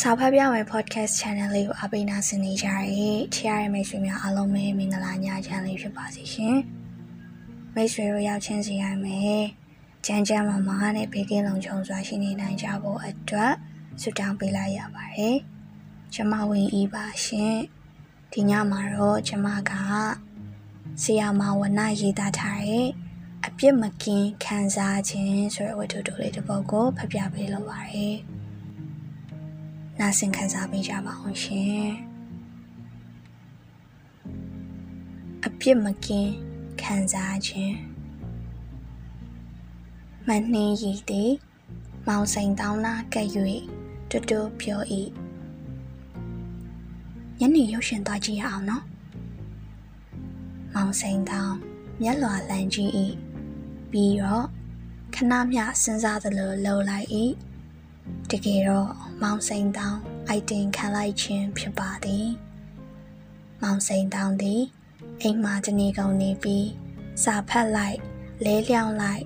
စာဖတ်ပြမယ် podcast channel လေးကိုအပိနာဆင်နေကြရတဲ့ချရတဲ့မိတ်ဆွေများအားလုံးပဲမင်္ဂလာညချမ်းလေးဖြစ်ပါစေရှင်။မိတ်ဆွေတို့ရောက်ချင်းစီရမယ်။ကြမ်းကြမ်းမာမာနဲ့ဘေးကင်းလုံခြုံစွာရှိနေနိုင်ကြဖို့အတွက်ဆုတောင်းပေးလိုက်ရပါတယ်။ကျမဝင်ဤပါရှင်။ဒီညမှာတော့ကျမကဆီယာမဝနရေးသားထားတဲ့အပြစ်မကင်းခံစားခြင်းဆိုတဲ့ဝတ္ထုတိုလေးတစ်ပုဒ်ကိုဖတ်ပြပေးလိုပါတယ်။ နားဆင်ခံစားပေးကြပါအောင်ရှင်အပြစ်မကင်းခံစားခြင်းမနှင်းရည်သည်မောင်စိန်တောင်းနာကဲ့၍တွတ်တွတ်ပြော၏ညနေရုပ်ရှင်သွားကြည့်ရအောင်နော်မောင်စိန်တောင်းမျက်လွာလန်ကြည့်၏ပြီးတော့ခဏမျှစဉ်းစားသလိုလှုပ်လိုက်၏ တကယ်တော့မောင်စိန်တောင်းအိုက်တင်ခံလိုက်ခြင်းဖြစ်ပါသည်မောင်စိန်တောင်းသည်အိမ်မှာတနေကုန်နေပြီးစာဖတ်လိုက်လဲလျောင်းလိုက်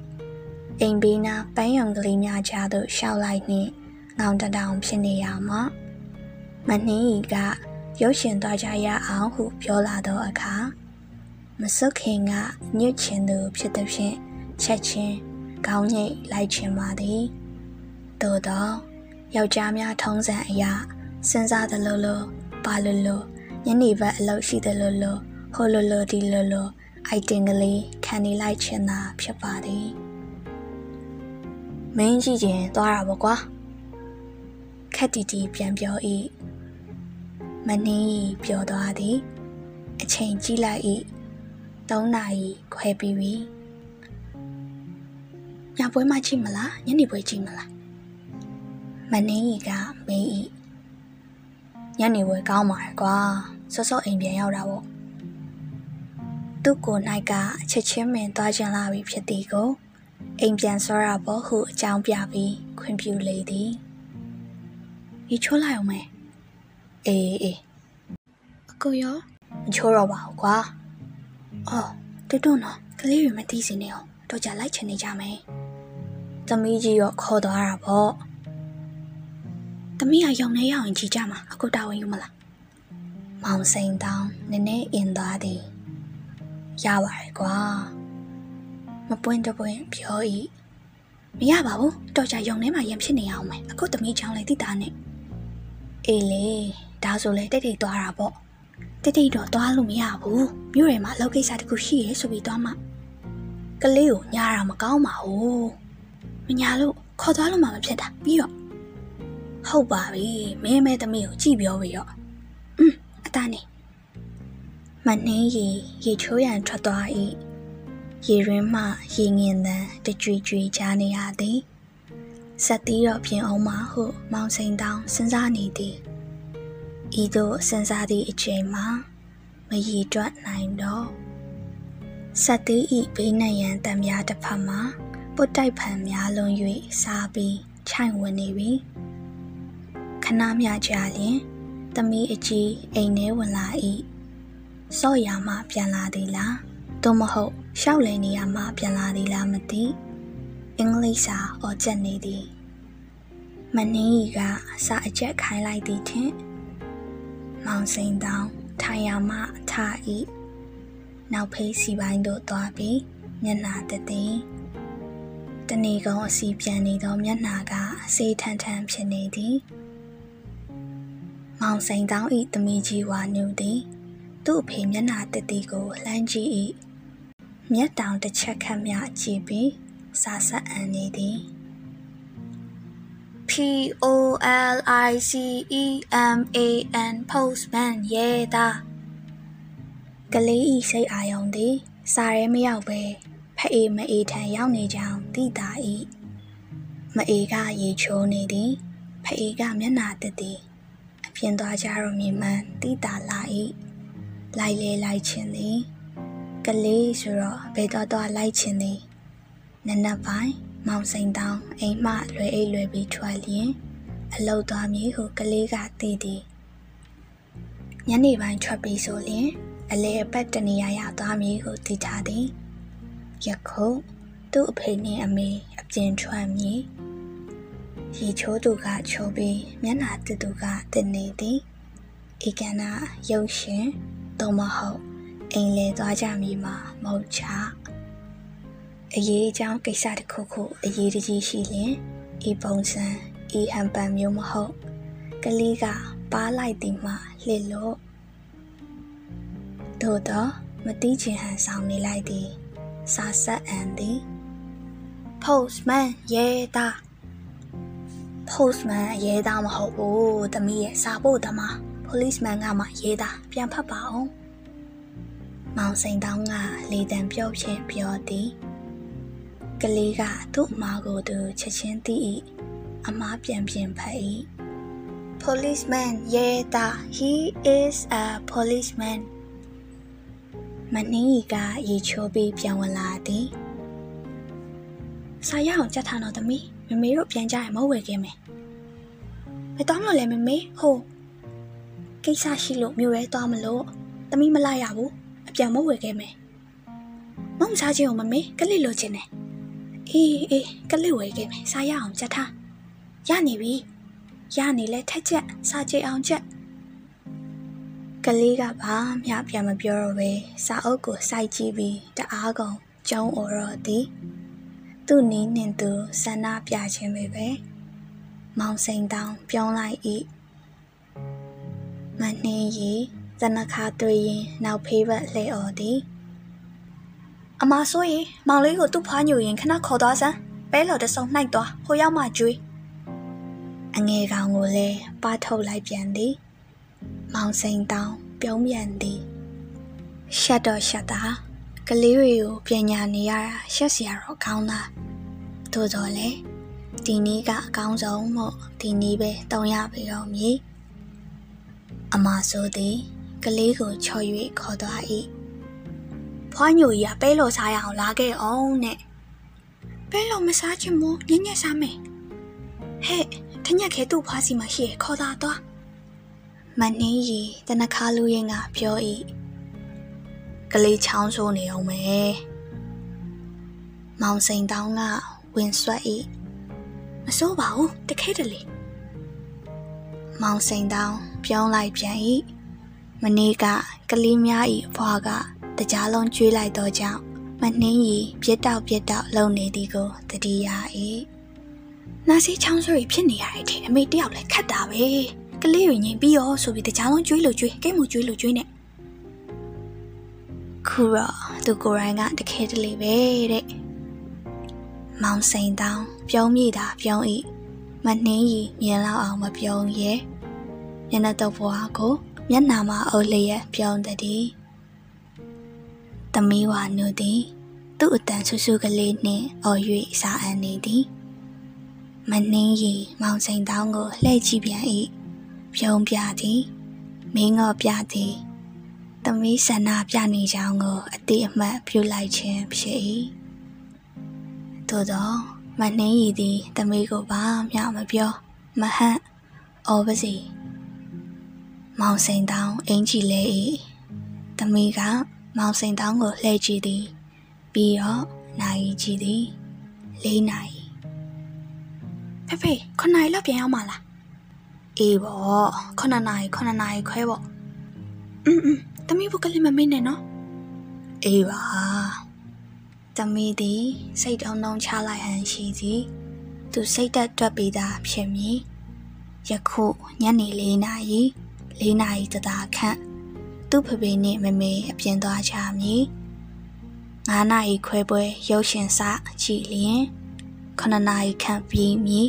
အိမ်ဘေးနားပန်းရုံကလေးများကြားသို့ရှောက်လိုက်နှင့်ငောင်တတောင်ဖြစ်နေရမှာမနှင်းဤကရုပ်ရှင်သွားကြရအောင်ဟုပြောလာသောအခါမစွတ်ခင်ကညွတ်ချင်သူဖြစ်သည်ဖြင့်ချက်ချင်းခေါင်းညိတ်လိုက်ချင်ပါသည် သို့တော့ယောက်ျားများထုံးစံအရာစဉ်းစားသလိုလိုပါလိုလိုညနေဘက်အလုပ်ရှိသလိုလိုဟိုလိုလိုဒီလိုလိုအိုက်တင်ကလေးခံနေလိုက်ချင်တာဖြစ်ပါသည်မင်းကြီးကျင်သွားတာပေါ့ကွာခက်တီတီပြန်ပြော၏မနှင်းဤပြောသွားသည်အချိန်ကြီးလိုက်၏၃နာရီခွဲပြီးပြီညပွဲမှကြည့်မလားညနေပွဲကြည့်မလား မနှင်းကြီးကမေး၏ညနေဝဲကောင်းပါရဲ့ကွာစောစောအိမ်ပြန်ရောက်တာပေါ့သူ့ကိုယ်၌ကအချက်ချင်းမင်သွားခြင်းလာပြီဖြစ်သည်ကိုအိမ်ပြန်စောရဖို့ဟုအကြောင်းပြပြီးခွင့်ပြုလေသည်ဒီချိုးလိုက်အောင်မယ်အေးအေးအကိုရောမချိုးတော့ပါဘူးကွာအော်တွတ်တွန်းတော့ကလေးတွေမသိစင်းနေအောင်တော့ကြလိုက်ချင်နေကြမယ်သမီးကြီးရောခေါ်သွားတာပေါ့။ သမီးကယုံနေရအောင်ကြည်ကြမှာအခုတာဝန်ယူမလား။မောင်စိန်တောင်းနည်းနည်းအင်သွားသည်။ရပါတယ်ကွာ။မပွင့်တပွင့်ပြော၏။မရပါဘူး။တော်ကြယုံနေမှရင်ဖြစ်နေအောင်မယ်။အခုသမီးချောင်းလေးတိတာနဲ့။အေးလေဒါဆိုလေတိတ်တိတ်သွားတာပေါ့။တိတ်တိတ်တော့သွားလို့မရဘူး။မြို့ထဲမှာလောက်ကိစ္စတခုရှိရဲဆိုပြီးသွားမှကလေးကိုညားတာမကောင်းပါဘူး။မညာလို့ခေါ်သွားလို့မှမဖြစ်တာပြီးတော့ ဟုတ်ပါပြီမင်းမဲသမီးကိုကြည့်ပြောပြီးတော့อืมအသားနေမနှင်းရီရေချိုးရန်ထွက်သွား၏ရေရင်းမှရေငင်သံတကြွကြွကြားနေရသည်ဆက်သီးတော့ပြင်အောင်မဟုမောင်စိန်တောင်းစဉ်းစားနေသည်ဤသို့စဉ်းစားသည့်အချိန်မှာမရီတွက်နိုင်တော့ဆက်သီးဤဘေးနှံရန်တံများတစ်ဖက်မှာပုတ်တိုက်ဖန်များလုံး၍စားပြီးခြိုင်ဝင်နေပြီ။ ခဏမျှကြာလျင်သမီးအကြီးအိမ်ထဲဝင်လာ၏စော့ရမှပြန်လာသည်လားသို့မဟုတ်ရှောက်လည်နေရမှပြန်လာသည်လားမသိအင်္ဂလိပ်စာအော်ချက်နေသည်မနှင်းကြီးကအစာအကျက်ခိုင်းလိုက်သည်ထင်မောင်စိန်တောင်းထိုင်ရမှထ၏နောက်ဖေးစီပိုင်းသို့သွားပြီးမျက်နာတသိတဏီကုံအစီပြန်နေသောမျက်နာကဆေးထန်ထန်ဖြစ်နေသည် မောင်စိန်တောင်းဤသမီးကြီးဝါညူသည်သူ့အဖေမျက်နှာတစ်တီကိုလှမ်းကြည့်၏မျက်တောင်တစ်ချက်ခန့်မျှကြည့်ပြီးစာဆက်အန်နေသည် P O L I C E M A N postman ရဲသားကလေးဤစိတ်အာယုံသည်စာရဲမရောက်ပဲဖအေးမအေးထံရောက်နေကြောင်းသိတာ၏မအေးကရေချိုးနေသည်ဖအေးကမျက်နှာတစ်တီ ပြင်သွားကြတော့မြင်မှန်တိတာလာ၏လိုက်လေလိုက်ခြင်းသည်ကလေးဆိုတော့ဘယ်တော့တော့လိုက်ခြင်းသည်နနက်ပိုင်းမောင်စိန်တောင်းအိမ်မှလွယ်အိတ်လွယ်ပြီးထွက်လျင်အလုတ်သွားမည်ဟုကလေးကသိသည်ညနေပိုင်းထွက်ပြီးဆိုလျင် အလေအပတ်တနေရာရသွားမည်ဟုသိထားသည်ယခုသူ့အဖေနှင့်အမေအပြင်ထွက်မည် ရေချိုးသူကချိုးပြီးမျက်နှာတစ်သူကတစ်နေသည်ဧကနာရုပ်ရှင်သို့မဟုတ်အိမ်လေသွားကြမည်မှာမဟုတ်ချအရေးအကြောင်းကိစ္စတစ်ခုခုအရေးတကြီးရှိရင်ဤပုံစံဤဟန်ပန်မျိုးမဟုတ်ကလေးကပါလိုက်သည်မှလှစ်လို့သို့တော့မတိချင်ဟန်ဆောင်နေလိုက်သည်စာဆက်အန်သည် postman ရဲသား postman ရဲသားမဟုတ်ဘူးတမီးရဲ့စာဖို့သမား policeman ကမှရဲသားပြန်ဖတ်ပါအောင်မောင်စိန်တောင်းကလေတံပြော့ဖြင့်ပြောသည်ကလေးကသူ့အမားကိုသူချက်ချင်းသိ၏အမားပြန်ပြန်ဖတ်၏ policeman ရဲသား he is a policeman မနှင်းကြီးကရေချိုးပြီးပြန်ဝင်လာသည်စာရအောင်ကြက်ထားတော့သမီး မမေတို့ပြန်ကြရင်မဟုတ်ဝယ်ခဲ့မယ်မတော်မလို့လဲမမေဟိုကိစ္စရှိလို့မြို့ရဲသွားမလို့သမီးမလာရဘူးအပြန်မဟုတ်ဝယ်ခဲ့မယ်မုံစားချင်းကိုမမေကလစ်လိုချင်တယ်အေးအေးကလစ်ဝယ်ခဲ့မယ်စာရအောင်ကြက်ထားရနေပြီရနေလဲထက်ချက်စာကြိတ်အောင်ချက်ကလေးကဘာမှပြန်မပြောတော့ပဲစာအုပ်ကိုစိုက်ကြည့်ပြီးတအားကုန်ကျုံအော်တော့သည် သူ့နီးနှင်သူဆန္ဒပြခြင်းပဲပဲမောင်စိန်တောင်ပြောင်းလိုက်၏မနှင်းရီဇနခါတွေ့ရင်နောက်ဖေးဘက်လှဲ့អော်သည်အမဆိုရင်မောင်လေးကိုသူ့ဖွားညိုရင်ခဏခေါ်သွားစမ်းပဲလော်တဆုံနှိုက်သွားဟိုရောက်မှကျွေးအငယ်ကောင်ကိုလည်းပါထုတ်လိုက်ပြန်သည်မောင်စိန်တောင်ပြုံးပြန်သည်ရှက်တော့ရှက်တာ ကလေးတွေကိုပြန်ညာနေရတာရှက်စရာတော့ကောင်းတာသို့တော်လည်းဒီနည်းကအကောင်းဆုံးမို့ဒီနည်းပဲတောင်းရပြီတော့မည်အမဆိုသည်ကလေးကိုချော်၍ခေါ်သွား၏ဖွားညိုကြီးကပဲလို့စားရအောင်လာခဲ့အောင်နဲ့ပဲလို့မစားချင်ဘူးညညစားမယ်ဟဲ့ထညက်ခဲသူ့ဖွားစီမှာရှိရခေါ်တာသွားမနှင်းရီတနခါလူရင်ကပြော၏ ကလေးချောင်းဆိုးနေအောင်မယ်မောင်စိန်တောင်းကဝင်ဆွတ်၏မစိုးပါဘူးတခဲတလေမောင်စိန်တောင်းပြောင်းလိုက်ပြန်၏မနေ့ကကလေးများ၏အဖွားကတကြားလုံးကျွေးလိုက်တော့ကြောင့်မနှင်းရီပြစ်တောက်ပြစ်တောက်လုံနေသည်ကိုတတိယ၏နာစီချောင်းဆိုးဖြစ်နေရတဲ့အထင်အမေတယောက်လည်းခတ်တာပဲကလေးတွေငိမ်ပြီးရောဆိုပြီးတကြားလုံးကျွေးလို့ကျွေးကိတ်မှုကျွေးလို့ကျွေးနေ ခုတော့သူကိုယ်တိုင်ကတခဲတလေပဲတဲ့မောင်စိန်တောင်းပြုံးမိတာပြုံးဤမနှင်းရီမြင်လောက်အောင်မပြုံးရဲ့မျက်နှာတော့ဘွားကိုမျက်နှာမှာအုပ်လျက်ပြုံးသည်သမီးဝါနုသည်သူ့အတန်ဆူဆူကလေးနှင့်အော်၍စာအပ်နေသည်မနှင်းရီမောင်စိန်တောင်းကိုလှည့်ကြည့်ပြန်၏ပြုံးပြသည်မင်းငေါ်ပြသည် သမီးဆန္ဒပြနေကြောင်းကိုအတိအမှတ်ပြုလိုက်ခြင်းဖြစ်၏သို့သောမနှင်းရည်သည်သမီးကိုဘာမျှမပြောမဟန့်အော်ပါစီမောင်စိန်တောင်းအင်ကြီးလဲ၏သမီးကမောင်စိန်တောင်းကိုလှည့်ကြည့်သည်ပြီးတော့နိုင်ကြည့်သည်လေးနိုင်ဖေဖေခုနိုင်လောက်ပြန်ရောက်မှာလားအေးပေါ့ခုနှစ်နိုင်ခုနှစ်နိုင်ခွဲပေါ့อืม သမီးဘုကလေးမမေ့နဲ့နော်အေးပါသမီးသည်စိတ်တုံတုံချလိုက်ဟန်ရှိသည်သူစိတ်သက်တွက်ပြီးသားဖြစ်မည်ယခုညနေ၄နာရီ၄နာရီတသာခန့်သူ့ဖဖေနှင့်မမေအပြင်သွားချမည်၅နာရီခွဲပွဲရုပ်ရှင်စကြည့်လျင်9နာရီခန့်ပြီးမည်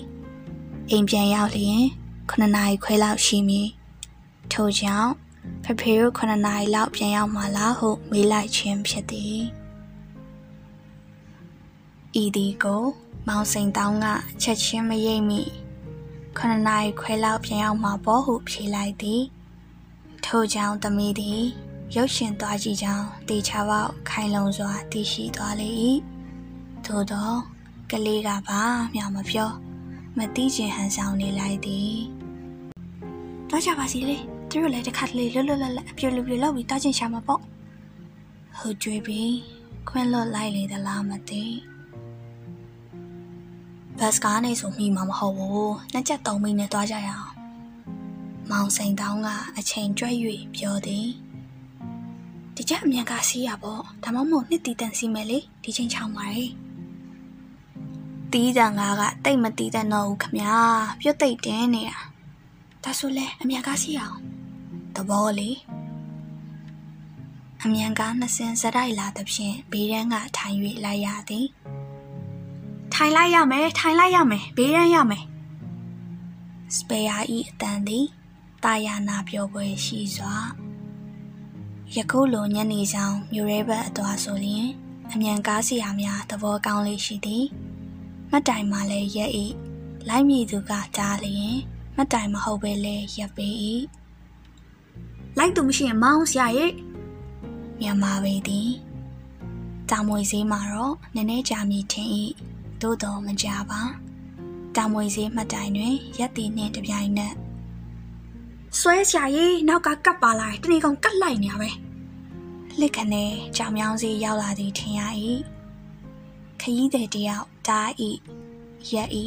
အိမ်ပြန်ရောက်လျင်9နာရီခွဲလောက်ရှိမည်ထို့ကြောင့် ဖဖေတို့9နာရီလောက်ပြန်ရောက်မှလားဟုမေးလိုက်ခြင်းဖြစ်သည်ဤဒီကိုမောင်စိန်တောင်းကချက်ချင်းမရိပ်မိ9နာရီခွဲလောက်ပြန်ရောက်မှပေါ့ဟုဖြေလိုက်သည်ထို့ကြောင့်သမီးသည်ရုပ်ရှင်သွားကြည့်ကြောင်းတေချာပေါက်ခိုင်လုံစွာသိရှိသွားလေ၏ထို့သောကလေးကပါမျှမပြောမသိချင်ဟန်ဆောင်နေလိုက်သည်တော့ကြပါစီလေ သူတို့လည်းတစ်ခါတလေလွတ်လွတ်လပ်လပ်အပြိုလူပြိုလောက်ပြီးတားချင်ရှာမှာပေါ့ဟုတ်ကြွေးပြီးခွင်းလွတ်လိုက်လေသလားမသိဘတ်စကားနဲ့ဆိုမိမှာမဟုတ်ဘူးနှစ်ချက်သုံးမိနဲ့သွားကြရအောင်မောင်စိန်တောင်းကအချိန်ကျွဲ့၍ပြောသည်ဒီချက်အမြန်ကစီးရပေါ့ဒါမှမဟုတ်နှစ်တီတန်စီမယ်လေဒီချိန်ချောင်းပါလေတီးတန်ကကတိတ်မတီးတဲ့တော့ဘူးခမညာ ပြုတ်တိတ်တင်းနေတာဒါဆိုလဲအမြန်ကစီးရအောင် သဘောလေအမြန်ကားနှစ်စင်စရိုက်လာသဖြင့်ဘေးရန်ကထိုင်၍လိုက်ရသည်ထိုင်လိုက်ရမယ်ထိုင်လိုက်ရမယ်ဘေးရန်ရမယ်စပယ်ယာဤအတန်သည်တာယာနာပြောပွဲရှိစွာယခုလိုညနေဆောင်မြို့ရဲဘက်အသွားဆိုလျင်အမြန်ကားစီယာများသဘောကောင်းလေးရှိသည်မတ်တိုင်မှလည်းရက်ဤလိုက်မြည်သူကကြားလျင်မတ်တိုင်မဟုတ်ပဲလဲရပ်ပေ၏ လိုက်သူမရှိရင်မောင်းဆရာရဲ့မြန်မာပေသည်တာမွေစည်းမှာတော့နည်းနည်းကြာမြည်ထင်၏သို့တော်မကြပါတာမွေစည်းမှတ်တိုင်တွင်ရက်တီနှင့်တပြိုင်နက်ဆွဲဆရာကြီးနောက်ကကပ်ပါလာတနေကောင်ကတ်လိုက်နေရပဲလက်ခနဲ့ကြောင်မြောင်းစီရောက်လာသည်ထင်ရ၏ခရီးသည်တယောက်တား၏ရက်၏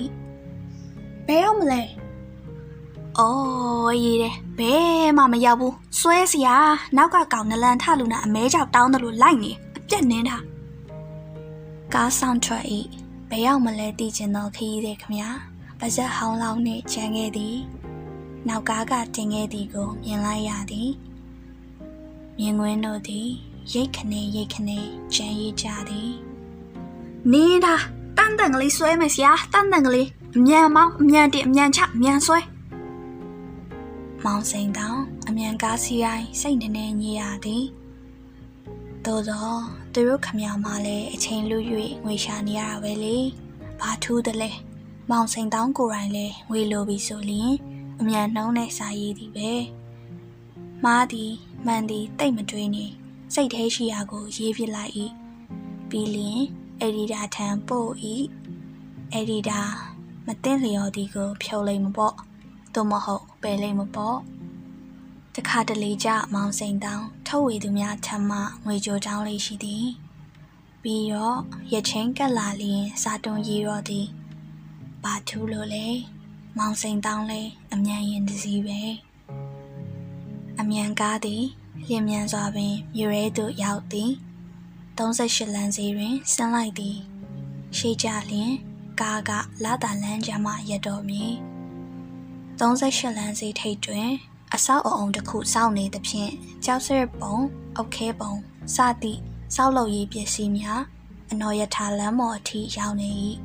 ဘယ်ရောက်မလဲ အော်ရေးတယ်ဘယ်မှမရောက်ဘူးဆွဲစရာနောက်ကကောင်နလန်ထလူနာအမဲကြောက်တောင်းတယ်လို့လိုက်နေအပြက်နေတာကားဆောင်ထွက်၏ဘယ်ရောက်မလဲသိချင်တော့ခရီးသည်ခမညာပါဇက်ဟောင်းလောင်းနှင့်ခြံခဲ့သည်နောက်ကားကတင်ခဲ့သည်ကိုမြင်လိုက်ရသည်မြင်ကွင်းတို့သည်ရိတ်ခနေရိတ်ခနေကြံရည်ကြသည်နေတာတန်တန်ကလေးဆွဲမယ်ဆရာတန်တန်ကလေးအမြန်မောင်းအမြန်တင်အမြန်ချအမြန်ဆွဲ မောင်စိန်တောင်အမြန်ကားစီးရိုင်းစိတ်နေနေညည်ရသည်သို့သောသူတို့ခမရမလည်းအချိန်လူ၍ငွေရှာနေရတာပဲလေဘာထူးတယ်လဲမောင်စိန်တောင်ကိုယ်တိုင်လည်းငွေလိုပြီဆိုလျင်အမြန်နှုံးနဲ့စာရေးသည်ပဲမားသည်မှန်သည်တိတ်မတွေးနေစိတ်แท้ရှိရာကိုရေးပြလိုက်၏ပြီးလျင်အက်ဒီတာထံပို့၏အက်ဒီတာမသိလျော်သည်ကိုဖြုတ်လိုက်မပေါ့ သို့မဟုတ်ပယ်လိုက်မပေါ့တခါတလေကြမောင်စိန်တောင်းထုတ်ဝေသူများထမ်းမှငွေကြိုတောင်းလေးရှိသည်ပြီးတော့ရချင်းကက်လာလျင်စာတွန်ရီရောသည်ဘာထူးလို့လဲမောင်စိန်တောင်းလဲအမြန်ရင်တစည်းပဲအမြန်ကားသည်လျင်မြန်စွာပင်မြို့ရဲသို့ရောက်သည်38လမ်းစီတွင်ဆင်းလိုက်သည်ရှိကြလျင်ကားကလာတာလမ်းကြမ်းမှရတော်မည် 38လမ်းစီထိပ်တွင် အဆောက်အအုံတစ်ခုစောင့်နေသဖြင့်ကြောက်စရပုံအုတ်ခဲပုံစသည့်စောက်လုပ်ရေးပစ္စည်းများအနော်ရထားလမ်းပေါ်အထိရောက်နေ၏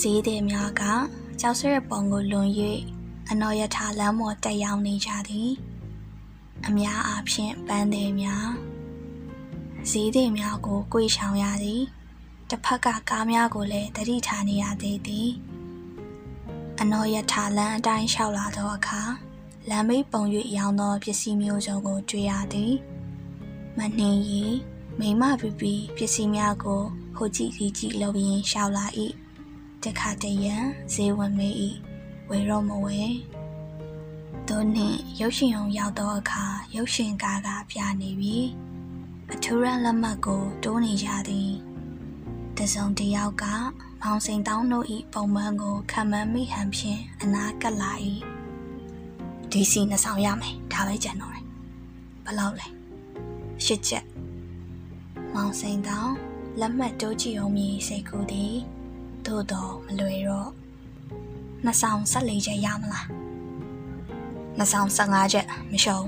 ဈေးသည်များကကြောက်စရပုံကိုလွန်၍အနော်ရထားလမ်းပေါ်တက်ရောက်နေကြသည်အများအားဖြင့်ပန်းသည်များဈေးသည်များကိုကြွေချောင်ရသည်တစ်ဖက်ကကားများကိုလည်းတတိထားနေရသေးသည် အနော်ရထာလမ်းအတိုင်းလျှောက်လာသောအခါလမ်းမေးပုံ၍ရောင်းသောပစ္စည်းမျိုးစုံကိုတွေ့ရသည်မနှင်းရီမိမပီပီပစ္စည်းများကိုဟိုကြည့်ဒီကြည့်လုပ်ရင်းလျှောက်လာ၏တခါတရံဈေးဝင်မေး၏ဝေရောမဝဲသူနှင့်ရုပ်ရှင်အောင်ရောက်သောအခါရုပ်ရှင်ကားကပြနေပြီအထူးရန်လက်မှတ်ကိုတိုးနေကြသည်တစုံတယောက်က မောင်စိန်တောင်းတို့ဤပုံမှန်ကိုခံမှန်းမိဟန်ဖြင့်အနာကပ်လာ၏ဒီစီနှစ်ဆောင်ရမယ်ဒါပဲကြံတော့တယ်ဘလောက်လဲရှစ်ချက်မောင်စိန်တောင်းလက်မှတ်တိုးကြည့်အောင်မြည်စိတ်ကူသည်သို့တော်မလွယ်တော့နှစ်ဆောင်၁၄ချက်ရမလားနှစ်ဆောင်၁၅ချက်မရှုံး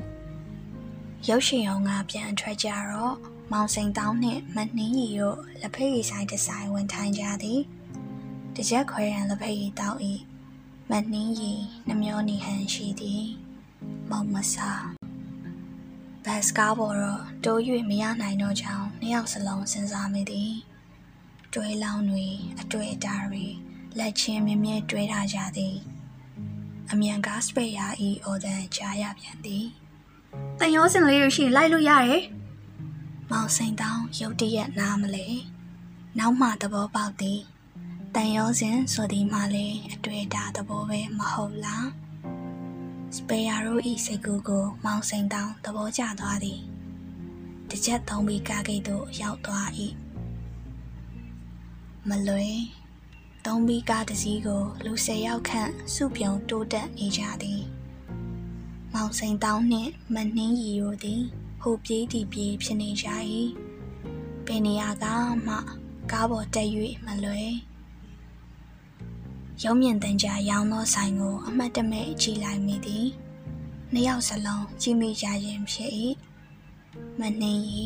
ရုပ်ရှင်အောင်ကပြန်ထွက်ကြတော့မောင်စိန်တောင်းနှင့်မနှင်းရီတို့လက်ဖက်ရည်ဆိုင်ဒီဇိုင်းဝင်ထိုင်ကြသည် တကြက်ခွဲရန်လက်ဖက်ရည်တောင်း၏မနှင်းရီနှမျောနေဟန်ရှိသည်မောင်မစာဘတ်စကားပေါ်တော့တိုး၍မရနိုင်တော့ကြောင်းနှစ်ယောက်စလုံးစဉ်းစားမိသည်တွဲလောင်းတွေအတွေ့အတာတွေလက်ချင်းမြဲမြဲတွဲထားကြသည်အမြန်ကားစပယ်ယာဤအော်ဒန်ကြားရပြန်သည်တန်ရောစင်လေးရရှိလိုက်လို့ရတယ်မောင်စိန်တောင်းရုတ်တရက်နားမလဲနောက်မှသဘောပေါက်သည် တန်ရောစင်ဆိုသည်မှလည်းအတွေ့အတာသဘောပဲမဟုတ်လားစပယ်ယာရိုဤစိတ်ကူကို မောင်စိန်တောင်းသဘောကျသွားသည်တစ်ချက်သုံးပြီးကားဂိတ်သို့ရောက်သွား၏မလွယ်သုံးပြီးကားတစ်စီးကိုလူ၁၀ယောက်ခန့်စုပြုံတိုးတက်နေကြသည်။မောင်စိန်တောင်းနှင့်မနှင်းရီတို့သည်ဟိုပြေးတီပြေးဖြစ်နေကြ၏။ပင်နေရာကမှကားပေါ်တက်၍မလွယ်။ ရုံးမြင့်တန်ကြာရောင်းသောဆိုင်ကို အမတ်တမဲ့ကြည့်လိုက်မိသည်။နှစ်ယောက်စလုံးကြည့်မိကြခြင်းဖြစ်၏။မနှင်းရီ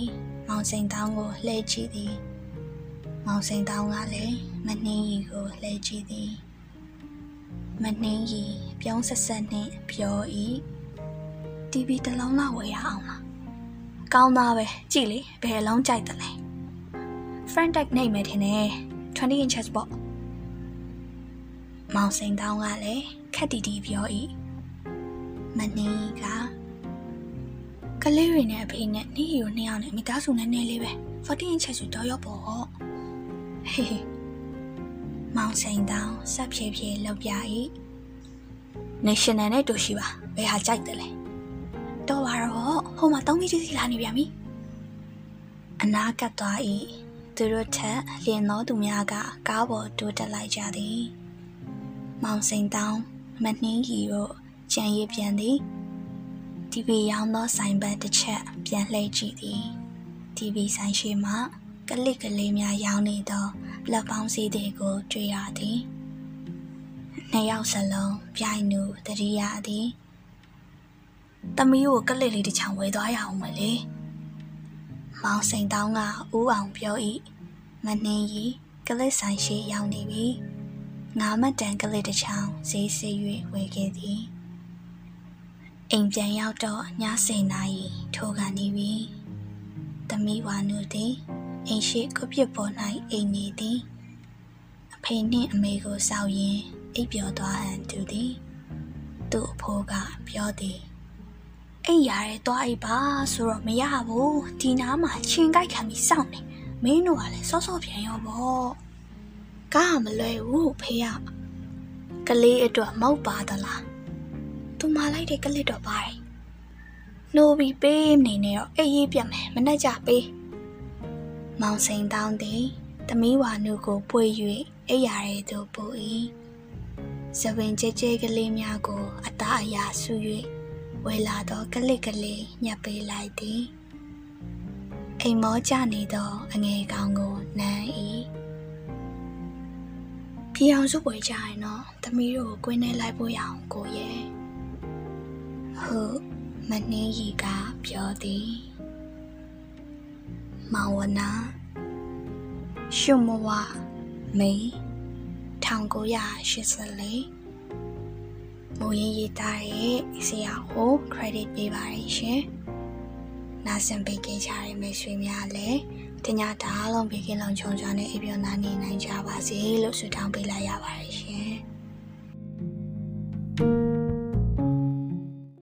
မောင်စိန်တောင်းကိုလှည့်ကြည့်သည်။မောင်စိန်တောင်းကလည်းမနှင်းရီကိုလှည့်ကြည့်သည်မနှင်းရီပြုံးဆက်ဆက်နှင့်ပြော၏တီဗီတစ်လုံးလောက်ဝယ်ရအောင်လားကောင်းသားပဲကြည့်လေဘယ်လုံးကြိုက်တယ်လဲ front deck နေမယ်ထင်တယ်20 inches ပေါ့ မောင်စိန်တောင်းကလည်းခက်တီတီပြော၏မနှင်းရီကကလေးတွေနဲ့အဖေနဲ့နေရီကိုနှစ်ယောက်နဲ့မိသားစုနဲ့နေလေးပဲ14 inches ဆိုတော့ရောပေါ့ဟေးမောင်စိန်တောင်ဆက်ဖြည်းဖြည်းလောက်ပြ၏နေရှင်နယ်နဲ့တူရှိပါဘယ်ဟာကြိုက်တယ်လဲတော့ပါတော့ဟိုမှာတောင်းမီကြီးစီလာနေပြန်ပြီအနာကပ်သွား၏သူတို့ထက်လျင်သောသူများကကားပေါ်တိုးတက်လိုက်ကြသည် မောင်စိန်တောင်မနှင်းကြီးတို့ကြံရည်ပြန်သည်တီဗီရောင်းသောဆိုင်ဘက်တစ်ချက်ပြန်လှည့်ကြည့်သည်တီဗီဆိုင်ရှိမှကလစ်ကလေးများရောင်းနေသောလက်ပေါင်းစည်းတွေကိုတွေ့ရသည်နှစ်ယောက်စလုံးပြိုင်နူတတိယသည်သမီးကိုကလစ်လေးတစ်ချောင်းဝယ်သွားရအောင်မလေမောင်စိန်တောင်းကဦးအောင်ပြော၏မနှင်းကြီးကလစ်ဆိုင်ရှိရောက်နေပြီ ငါမတန်ကလစ်တစ်ချောင်းဈေးဆေး၍ဝယ်ခဲ့သည်အိမ်ပြန်ရောက်တော့ညစိန်နာရီထိုးကန်နေပြီသမီးဝါနုသည်အိမ်ရှိကုပြစ်ပေါ်၌အိမ်နေသည်အဖေနှင့်အမေကိုစောက်ရင်းအိပ်ပျော်သွားဟန်တူသည်သူ့အဖိုးကပြောသည်အိမ်ရရဲသွားအိပ်ပါဆိုတော့မရဘူးဒီနားမှာချင်းကြိုက်ခံပြီးစောင့်နေမင်းတို့ကလည်းစောစောပြန်ရောပေါ့ ကားမလွယ်ဘူးဖေရကလေးအတွက်မောက်ပါသလားသူမလိုက်တဲ့ကလစ်တော့ပါတယ်နိုးပြီးပေးနေနေတော့အိပ်ရေးပြတ်မယ်မနှက်ကြပေးမောင်စိန်တောင်းသည်သမီးဝါနုကိုပွေ၍အိပ်ရာရဲသို့ပို့၏သပင်ကြဲကြဲကလေးများကိုအသားအရာဆူ၍ဝဲလာသောကလစ်ကလေးညှပ်ပေးလိုက်သည်အိမ်မောကြနေသောအငယ်ကောင်ကိုနမ်း၏ ပြေအောင်စုပွဲကြရင်တော့သမီးတို့ကိုကွင်းထဲလိုက်ဖို့ရအောင်ကိုရဲ့ဟုတ်မနှင်းရီကပြောသည်မောင်ဝနာရှုမဝမေ1984မူရင်းရေးသားတဲ့ဆရာကို credit ပေးပါရရှင်။နာဆင်ပေးခဲ့ကြတဲ့မိတ်ဆွေများလည်း တညတားလုံးပေးကင်းလုံးချုံချောင်းနဲ့အပြောနာနေနိုင်ကြပါစေလို့ဆုတောင်းပေးလိုက်ရပါတယ်ရှင်။